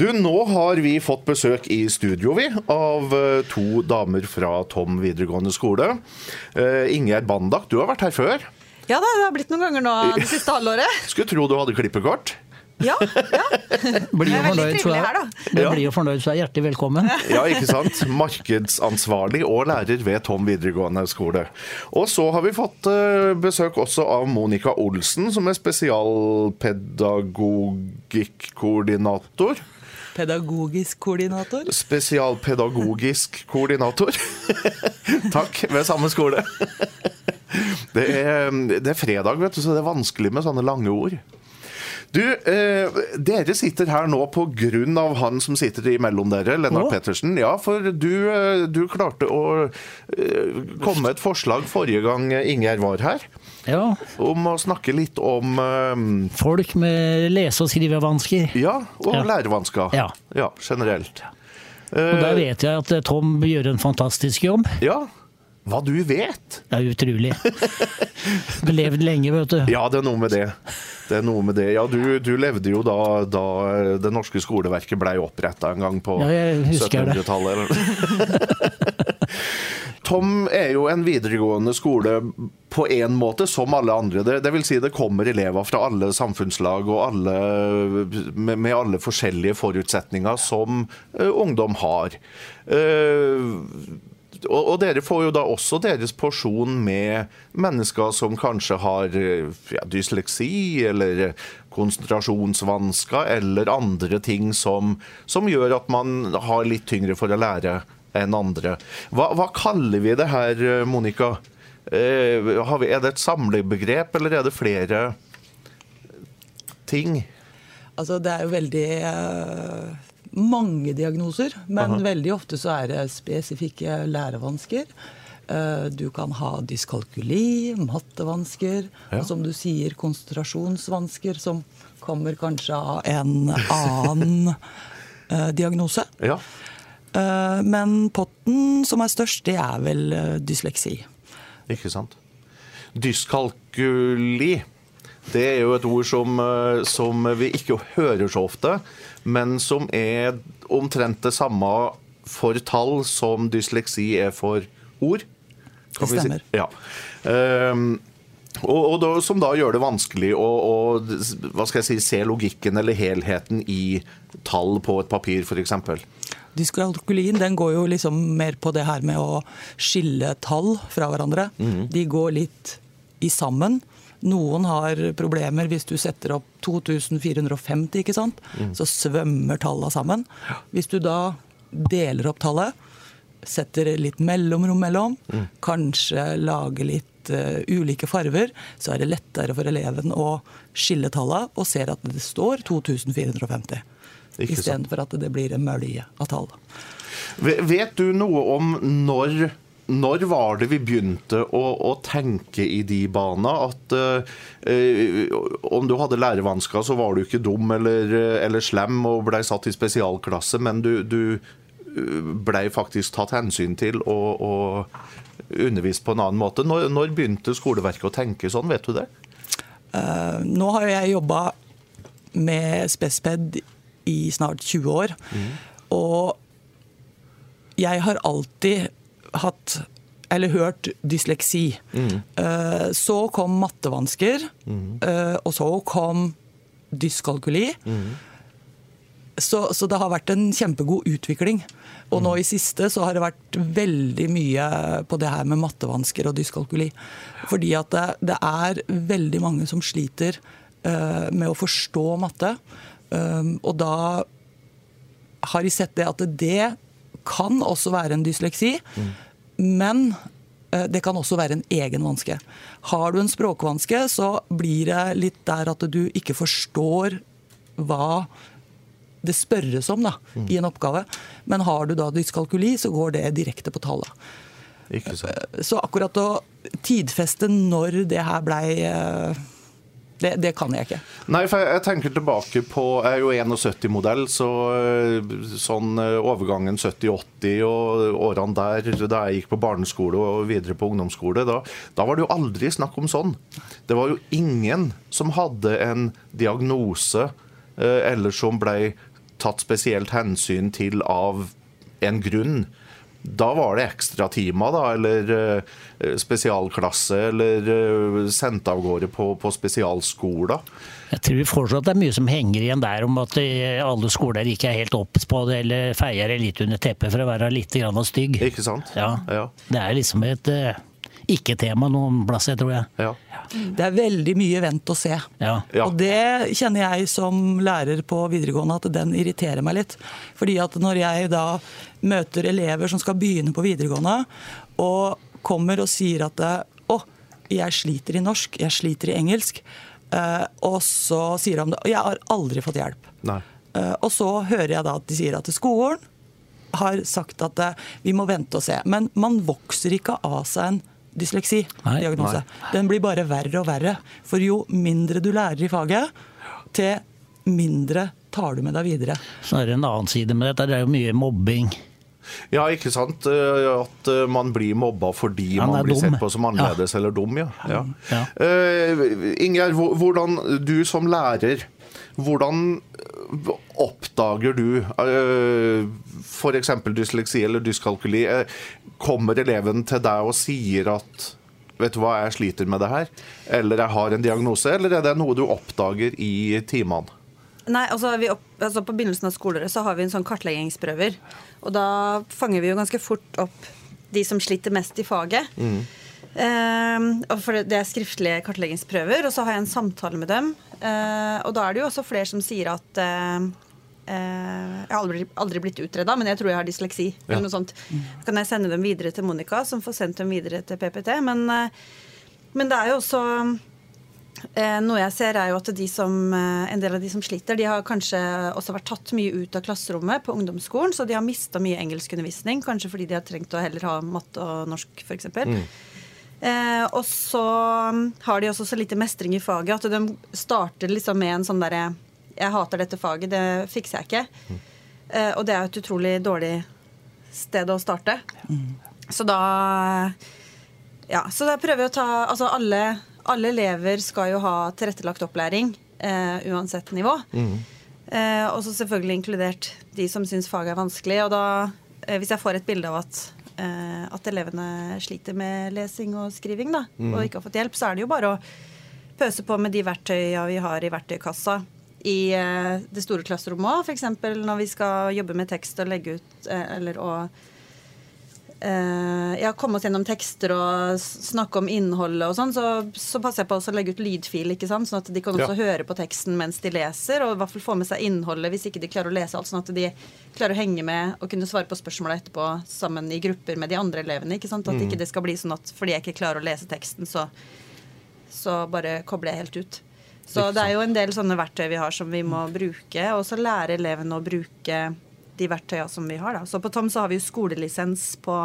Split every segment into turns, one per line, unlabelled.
Du, nå har vi fått besøk i studio, vi, av eh, to damer fra Tom videregående skole. Uh, Ingjerd Bandak, du har vært her før.
Ja da, det har blitt noen ganger nå det siste halvåret.
Skulle tro du hadde klippekort.
Ja. ja. Det
jo
er veldig
fornøyd, så
trivelig
er,
her, da.
jeg
Ja.
blir jo fornøyd, så er hjertelig velkommen.
Ja, ikke sant? Markedsansvarlig og lærer ved Tom videregående skole. Og så har vi fått eh, besøk også av Monica Olsen, som er spesialpedagogikkoordinator.
Pedagogisk koordinator.
Spesialpedagogisk koordinator. Takk, ved samme skole. Det er, det er fredag, vet du, så det er vanskelig med sånne lange ord. Du, eh, dere sitter her nå på grunn av han som sitter imellom dere, Lennart
oh.
Pettersen. Ja, for du, eh, du klarte å eh, komme med et forslag forrige gang Ingjerd var her,
Ja,
om å snakke litt om eh,
folk med lese- og skrivevansker.
ja, og
Ja.
lærevansker.
Ja.
ja, generelt.
Og der
Eh,
vet jeg at eh, Tom gjør en fantastisk jobb.
ja, hva du vet.
Det er utrolig. Levd lenge, vet du.
Ja, det er noe med det. Det er noe med det. Ja, du, du levde jo da, da det norske skoleverket blei oppretta en gang på
Ja, jeg husker det.
1700-tallet. Tom er jo en videregående skole på én måte, som alle andre. Det, det vil si det kommer elever fra alle samfunnslag og alle, med, med alle forskjellige forutsetninger som uh, ungdom har. Eh, og, og dere får jo da også deres porsjon med mennesker som kanskje har eh, ja, dysleksi eller konsentrasjonsvansker eller andre ting som, som gjør at man har litt tyngre for å lære enn andre. Hva, hva kaller vi det her, Monica? Eh, vi, er det et samlebegrep, eller er det flere ting?
Altså, det er jo veldig eh, mange diagnoser, men veldig ofte så er det spesifikke lærevansker. Eh, du kan ha dyskalkuli, mattevansker,
Ja.
og som du sier, konsentrasjonsvansker, som kommer kanskje av en annen eh, diagnose.
Ja.
Eh, men potten som er størst, det er vel dysleksi.
Ikke sant? Dyskalkuli. Det er jo et ord som, som vi ikke hører så ofte, men som er omtrent det samme for tall som dysleksi er for ord.
Det
si.
stemmer.
Ja. Um, og, og da, som da gjør det vanskelig å, å hva skal jeg si, se logikken eller helheten i tall på et papir, f.eks.
Dyskalkulien den går jo liksom mer på det her med å skille tall fra hverandre. De går litt i sammen. Noen har problemer hvis du setter opp 2450, ikke sant? så svømmer tallene sammen. Hvis du da deler opp tallet, setter litt mellomrom mellom, kanskje lager litt uh, ulike farver, så er det lettere for eleven å skille tallene og ser at det står 2450.
Ikke sant.
Istedenfor at det blir en mølje av tall.
Vet du noe om når når var det vi begynte å, å tenke i de baner? At eh, om du hadde lærevansker, så var du ikke dum eller, eller slem og blei satt i spesialklasse, men du, du blei faktisk tatt hensyn til og, og undervist på en annen måte. Når, når begynte skoleverket å tenke sånn, vet du det?
Uh, nå har jeg jobba med Spesped i snart 20 år. Og jeg har alltid hatt eller hørt dysleksi. Eh, så kom mattevansker, eh, og så kom dyskalkuli. Så, så det har vært en kjempegod utvikling. Og nå i siste så har det vært veldig mye på det her med mattevansker og dyskalkuli. Fordi at det, det er veldig mange som sliter uh, med å forstå matte. Um, og da har de sett det at det kan også være en dysleksi, men eh, det kan også være en egen vanske. Har du en språkvanske, så blir det litt der at du ikke forstår hva det spørres om da, i en oppgave. Men har du da dyskalkuli, så går det direkte på tallet.
Ikke sant?
Så akkurat å tidfeste når det her blei eh, det, det kan jeg ikke.
Nei, for jeg tenker tilbake på Jeg er jo 71-modell, så øh, sånn øh, overgangen 70-80 og årene der da jeg gikk på barneskole og videre på ungdomsskole, da, da var det jo aldri snakk om sånn. Det var jo ingen som hadde en diagnose øh, eller som ble tatt spesielt hensyn til av en grunn. Da var det ekstratimer, da, eller eh, spesialklasse, eller eh, sendt av gårde på, på spesialskoler.
Jeg tror fortsatt det er mye som henger igjen der om at eh, alle skoler ikke er helt obs på det, eller feier det litt under teppet for å være litt grann stygg.
Ikke sant?
Ja.
Ja.
Det er liksom et ikke-tema noen plasser, tror jeg.
ja.
Det er veldig mye vent og se.
Ja.
Ja.
Og det kjenner jeg som lærer på videregående at den irriterer meg litt. Fordi at når jeg da møter elever som skal begynne på videregående, og kommer og sier at å, jeg sliter i norsk, jeg sliter i engelsk, eh, og så sier de det, og jeg har aldri fått hjelp.
Nei.
Eh, Og så hører jeg da at de sier at skolen har sagt at eh, vi må vente og se. Men man vokser ikke av seg en dysleksi-diagnose. Den blir bare verre og verre. For jo mindre du lærer i faget, til mindre tar du med deg videre.
Så er det en annen side med dette. Det er jo mye mobbing.
Ja, ikke sant? Eh, At eh, man blir mobba fordi man blir
dum.
sett på som annerledes eller dum. ja. ja.
Ja.
Uh, Ingjerd, hvordan, du som lærer, hvordan oppdager du uh, f.eks. dysleksi eller dyskalkuli? Eh, Kommer eleven til deg og sier at Vet du hva, jeg sliter med det her. Eller jeg har en diagnose. Eller er det noe du oppdager i timene?
Nei, altså, vi opp, altså På begynnelsen av skoleåret så har vi en sånn kartleggingsprøver. Og da fanger vi jo ganske fort opp de som sliter mest i faget. Eh, og for det, er skriftlige kartleggingsprøver, og så har jeg en samtale med dem. Eh, og da er det jo også flere som sier at eh, eh, Jeg har aldri, aldri blitt utreda, men jeg tror jeg har dysleksi.
Ja.
eller noe sånt. Så kan jeg sende dem videre til Monica, som får sendt dem videre til PPT. Men, men det er jo også Eh, noe jeg ser er jo at de som, En del av de som sliter, de har kanskje også vært tatt mye ut av klasserommet på ungdomsskolen, så de har mista mye engelskundervisning, kanskje fordi de har trengt å heller ha matte og norsk, f.eks. Mm. Eh, og så har de også så lite mestring i faget at de starter liksom med en sånn derre Jeg hater dette faget, det fikser jeg ikke. Eh, og det er jo et utrolig dårlig sted å starte. Så da Ja, så da prøver jeg å ta Altså alle, alle elever skal jo ha tilrettelagt opplæring eh, uansett nivå. Eh, og så selvfølgelig inkludert de som syns faget er vanskelig. Og da, eh, hvis jeg får et bilde av at, eh, at elevene sliter med lesing og skriving, da, og ikke har fått hjelp, så er det jo bare å pøse på med de verktøya vi har i verktøykassa i eh, det store klasserommet òg. F.eks. når vi skal jobbe med tekst og legge ut eh, eller å ja, komme oss gjennom tekster og snakke om innholdet og sånn, så, så passer jeg på å legge ut lydfil, ikke sant? sånn at de kan også
Ja.
høre på teksten mens de leser, og i hvert fall få med seg innholdet hvis ikke de klarer å lese alt, sånn at de klarer å henge med og kunne svare på spørsmåla etterpå sammen i grupper med de andre elevene. ikke sant? At ikke det skal bli sånn at fordi jeg ikke klarer å lese teksten, så, så bare kobler jeg helt ut. Så det er jo en del sånne verktøy vi har som vi må bruke, og så lære elevene å bruke de verktøya som vi har. Da. Så på Tom så har vi jo skolelisens på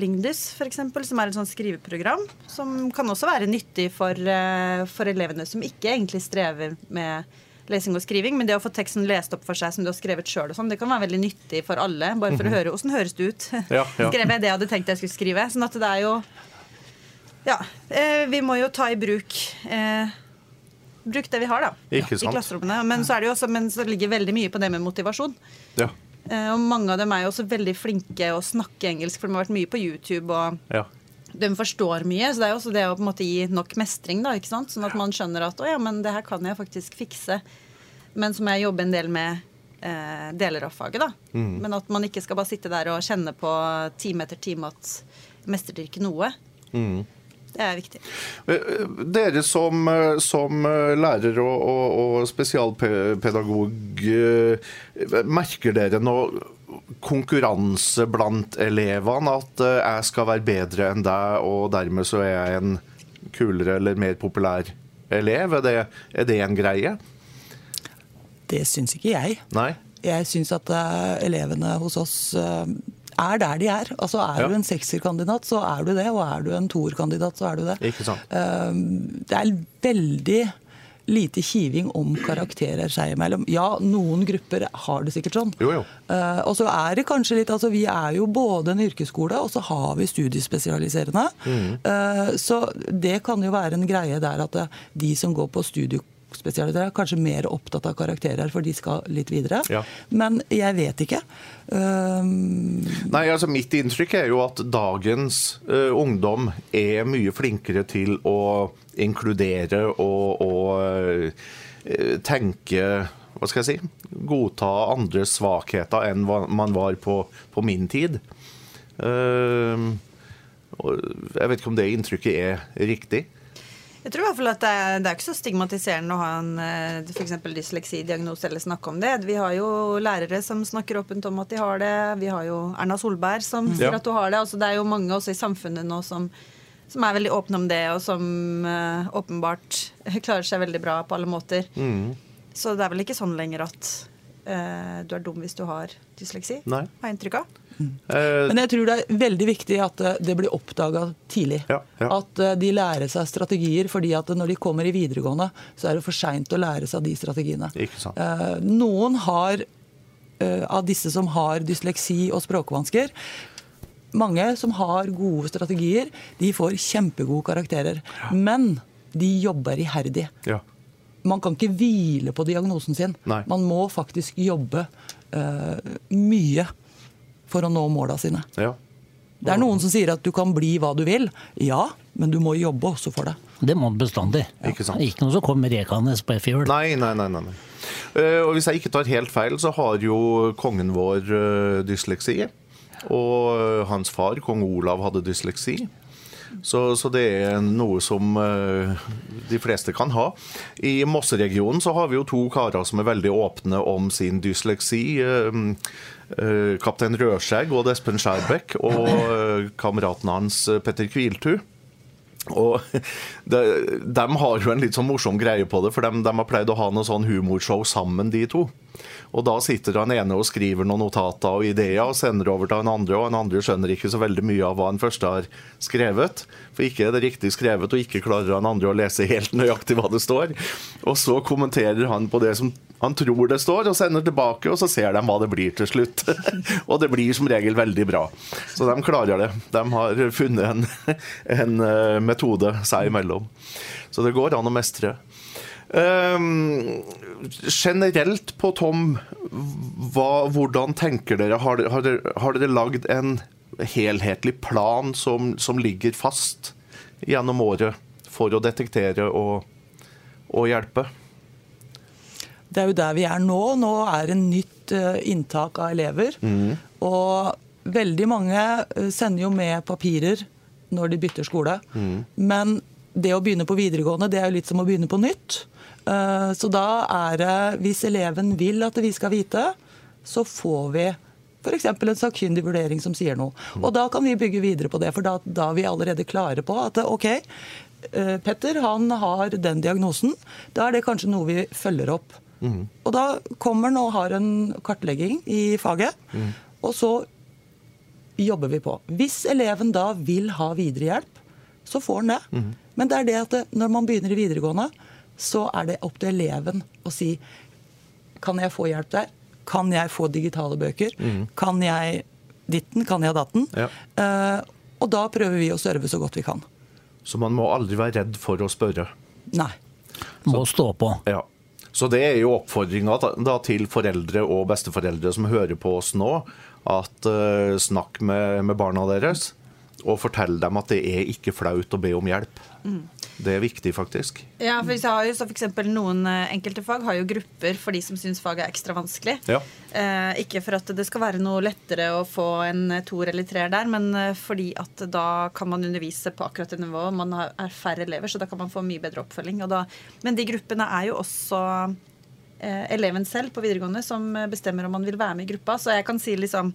Lingdus, f.eks., som er et sånt skriveprogram. Som kan også være nyttig for, eh, for elevene som ikke egentlig strever med lesing og skriving, men det å få teksten lest opp for seg som du har skrevet sjøl, sånn, det kan være veldig nyttig for alle. Bare for å høre åssen høres det ut.
Ja, ja.
Skrev jeg det jeg hadde tenkt jeg skulle skrive? Sånn at det er jo Ja. Eh, vi må jo ta i bruk eh, Bruk det vi har, da.
Ikke
I klasserommene. Men så, er også, men så ligger veldig mye på det med motivasjon.
Ja.
Eh, og mange av dem er jo også veldig flinke å snakke engelsk, for de har vært mye på YouTube. og
ja.
de forstår mye, så det er jo også det å på en måte gi nok mestring. da, ikke sant? Sånn at man skjønner at å ja, men det her kan jeg faktisk fikse. Men så må jeg jobbe en del med eh, deler av faget. da. Men at man ikke skal bare sitte der og kjenne på time etter time at mestrer ikke noe. Det er viktig.
Eh, Dere som, eh, som eh, lærer og, og, og spesialpedagog, eh, merker dere noe konkurranse blant elevene? At eh, jeg skal være bedre enn deg, og dermed så er jeg en kulere eller mer populær elev? Er det, er det en greie?
Det syns ikke jeg.
Nei?
Jeg syns at eh, elevene hos oss eh, er der de er. Altså Er
Ja.
du en sekserkandidat, så er du det. Og er du en toerkandidat, så er du det.
Ikke sant?
Eh, det er veldig lite kiving om karakterer seg imellom. Ja, noen grupper har det sikkert sånn.
Jo, jo.
Eh, og så er det kanskje litt altså Vi er jo både en yrkesskole, og så har vi studiespesialiserende.
Mm.
Eh, så det kan jo være en greie der at det, de som går på studiespesialiserende spesialiteter er kanskje mer opptatt av karakterer, for de skal litt videre.
Ja.
Men jeg vet ikke. Um,
Nei, altså Mitt inntrykk er jo at dagens uh, ungdom er mye flinkere til å inkludere og, og uh, tenke Hva skal jeg si? Godta andres svakheter enn man var på, på min tid. Uh, jeg vet ikke om det inntrykket er riktig.
Jeg tror i hvert fall at det er, det er ikke så stigmatiserende å ha en eh, f.eks. dysleksidiagnose eller snakke om det. Vi har jo lærere som snakker åpent om at de har det. Vi har jo Erna Solberg som sier
Ja.
at hun har det. Altså, det er jo mange også i samfunnet nå som, som er veldig åpne om det, og som uh, åpenbart klarer seg veldig bra på alle måter. Så det er vel ikke sånn lenger at uh, du er dum hvis du har dysleksi,
Nei.
har jeg inntrykk av.
Eh,
Men jeg tror det er veldig viktig at eh, det blir oppdaga tidlig.
Ja, ja.
At eh, de lærer seg strategier, fordi at når de kommer i videregående, så er det for seint å lære seg de strategiene.
Ikke sant.
Noen har, av disse som har dysleksi og språkvansker, mange som har gode strategier, de får kjempegode karakterer. Men de jobber iherdig.
ja.
Man kan ikke hvile på diagnosen sin.
Nei.
Man må faktisk jobbe uh, mye for å nå måla sine.
ja.
Det er noen som sier at du kan bli hva du vil. Ja, men du må jobbe også for det.
Det må du bestandig.
Ikke sant.
Ikke noe som kommer rekende på F-hjul.
Nei, nei, nei. nei, nei. Eh, og hvis jeg ikke tar helt feil, så har jo kongen vår eh, dysleksi. Og eh, hans far, kong Olav, hadde dysleksi. Så, så det er noe som uh, de fleste kan ha. I Mosseregionen så har vi jo to karer som er veldig åpne om sin dysleksi. Uh, uh, Kaptein Rødskjegg og Espen Skjærbekk, og kameraten hans Petter Kviltu. Og de, de har jo en litt sånn morsom greie på det, for de, de har pleid å ha noe sånn humorshow sammen, de to. Og da sitter han ene og skriver noen notater og ideer og sender over til han andre, og han andre skjønner ikke så veldig mye av hva han første har skrevet. For ikke er det riktig skrevet, og ikke klarer han andre å lese helt nøyaktig hva det står. Og så kommenterer han på det som han tror det står, og sender tilbake, og så ser de hva det blir til slutt. og det blir som regel veldig bra. Så de klarer det. De har funnet en, en eh, metode seg imellom. Så det går an å mestre. Um, generelt på Tom, hva, hvordan tenker dere? Har, dere- har, har dere lagd en helhetlig plan som, som ligger fast gjennom året for å detektere og, og hjelpe?
Det er jo der vi er nå. Nå er det nytt eh, inntak av elever. Og veldig mange eh, sender jo med papirer når de bytter skole. Men det å begynne på videregående, det er jo litt som å begynne på nytt. Eh, Så da er det, hvis eleven vil at vi skal vite, så får vi f.eks. en sakkyndig vurdering som sier noe. Og da kan vi bygge videre på det, for da, da er vi allerede klare på at OK, Petter han har den diagnosen. Da er det kanskje noe vi følger opp. Og da kommer han og har en kartlegging i faget, og så jobber vi på. Hvis eleven da vil ha videre hjelp, så får han det. Men det er det at det, når man begynner i videregående, så er det opp til eleven å si Kan jeg få hjelp der? Kan jeg få digitale bøker? Kan jeg ditten? Kan jeg datten?
Ja.
Uh, og da prøver vi å serve så godt vi kan.
Så man må aldri være redd for å spørre.
Nei.
Må stå på.
Ja. Så det er jo oppfordringa til foreldre og besteforeldre som hører på oss nå, at uh, snakk med, med barna deres og fortell dem at det er ikke flaut å be om hjelp. Det er viktig, faktisk.
Ja, for vi har jo så for eksempel Noen eh, enkelte fag har jo grupper for de som syns faget er ekstra vanskelig.
Ja.
Eh, ikke for at det skal være noe lettere å få en eh, toer eller treer der, men eh, fordi at da kan man undervise på akkurat det nivået. Man er færre elever, så da kan man få mye bedre oppfølging. Da, men de gruppene er jo også eh, eleven selv på videregående som bestemmer om man vil være med i gruppa. Så jeg kan si liksom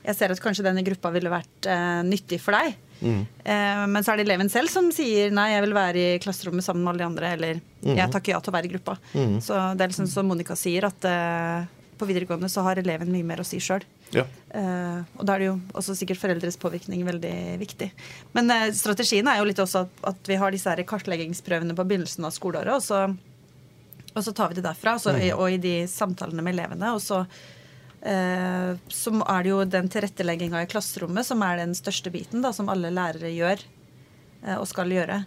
Jeg ser at kanskje denne gruppa ville vært eh, nyttig for deg. Eh, men så er det eleven selv som sier nei, jeg vil være i klasserommet sammen med alle de andre, eller jeg takker ja til å være i gruppa. Så det er liksom som Monica sier, at eh, på videregående så har eleven mye mer å si sjøl.
Ja.
Eh, og da er det jo også sikkert foreldres påvirkning veldig viktig. Men eh, strategien er jo litt også at, at vi har disse her kartleggingsprøvene på begynnelsen av skoleåret, og så, og så tar vi det derfra. Så, Og i de samtalene med elevene. Og så, så er det jo den tilrettelegginga i klasserommet som er den største biten, da, som alle lærere gjør eh, og skal gjøre.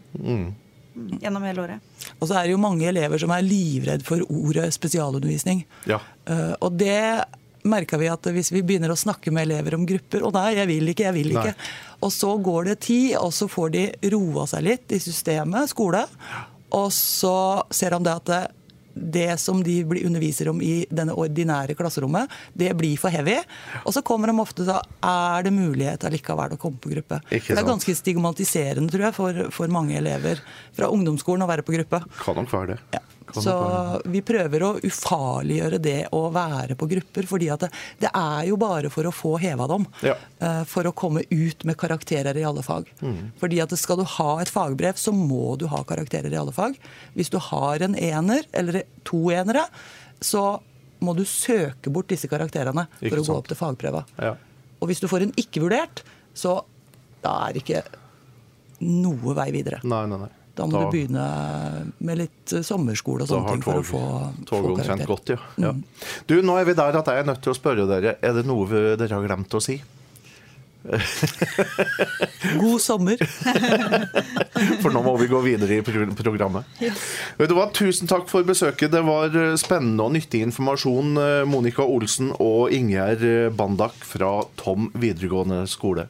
gjennom hele året.
Og så er det jo mange elever som er livredd for ordet spesialundervisning.
Ja.
Eh, og det merka vi at hvis vi begynner å snakke med elever om grupper Og nei, jeg vil ikke, jeg vil ikke.
Nei.
Og så går det tid, og så får de roa seg litt i systemet, skole. Og så ser han det at det, som de underviser om i denne ordinære klasserommet, det blir for heavy. Og så kommer de ofte da er det mulighet allikevel å komme på gruppe.
Ikke
det er
sant.
ganske stigmatiserende, tror jeg, for, for mange elever fra ungdomsskolen å være på gruppe.
Kan nok være det.
Ja. Så vi prøver å ufarliggjøre det å være på grupper, fordi at det, det er jo bare for å få heva dem.
Ja.
eh, For å komme ut med karakterer i alle fag.
Mm.
Fordi at skal du ha et fagbrev, så må du ha karakterer i alle fag. Hvis du har en ener, eller to enere, så må du søke bort disse karakterene
Ikke
for å gå opp til fagprøva.
Ja.
Og hvis du får en ikke vurdert, så da er det ikke noe vei videre.
Nei, nei, nei.
Da må du begynne med litt eh, sommerskole og sånne ting for å
tog,
få, få karakter.
godt, ja. ja. Du, nå er vi der at jeg er nødt til å spørre dere, er det noe vi- dere har glemt å si?
God sommer.
For nå må vi gå videre i programmet. Yes. hva, Tusen takk for besøket. Det var eh, spennende og nyttig informasjon. eh, Monica Olsen og Ingjerd Bandak fra Tom videregående skole.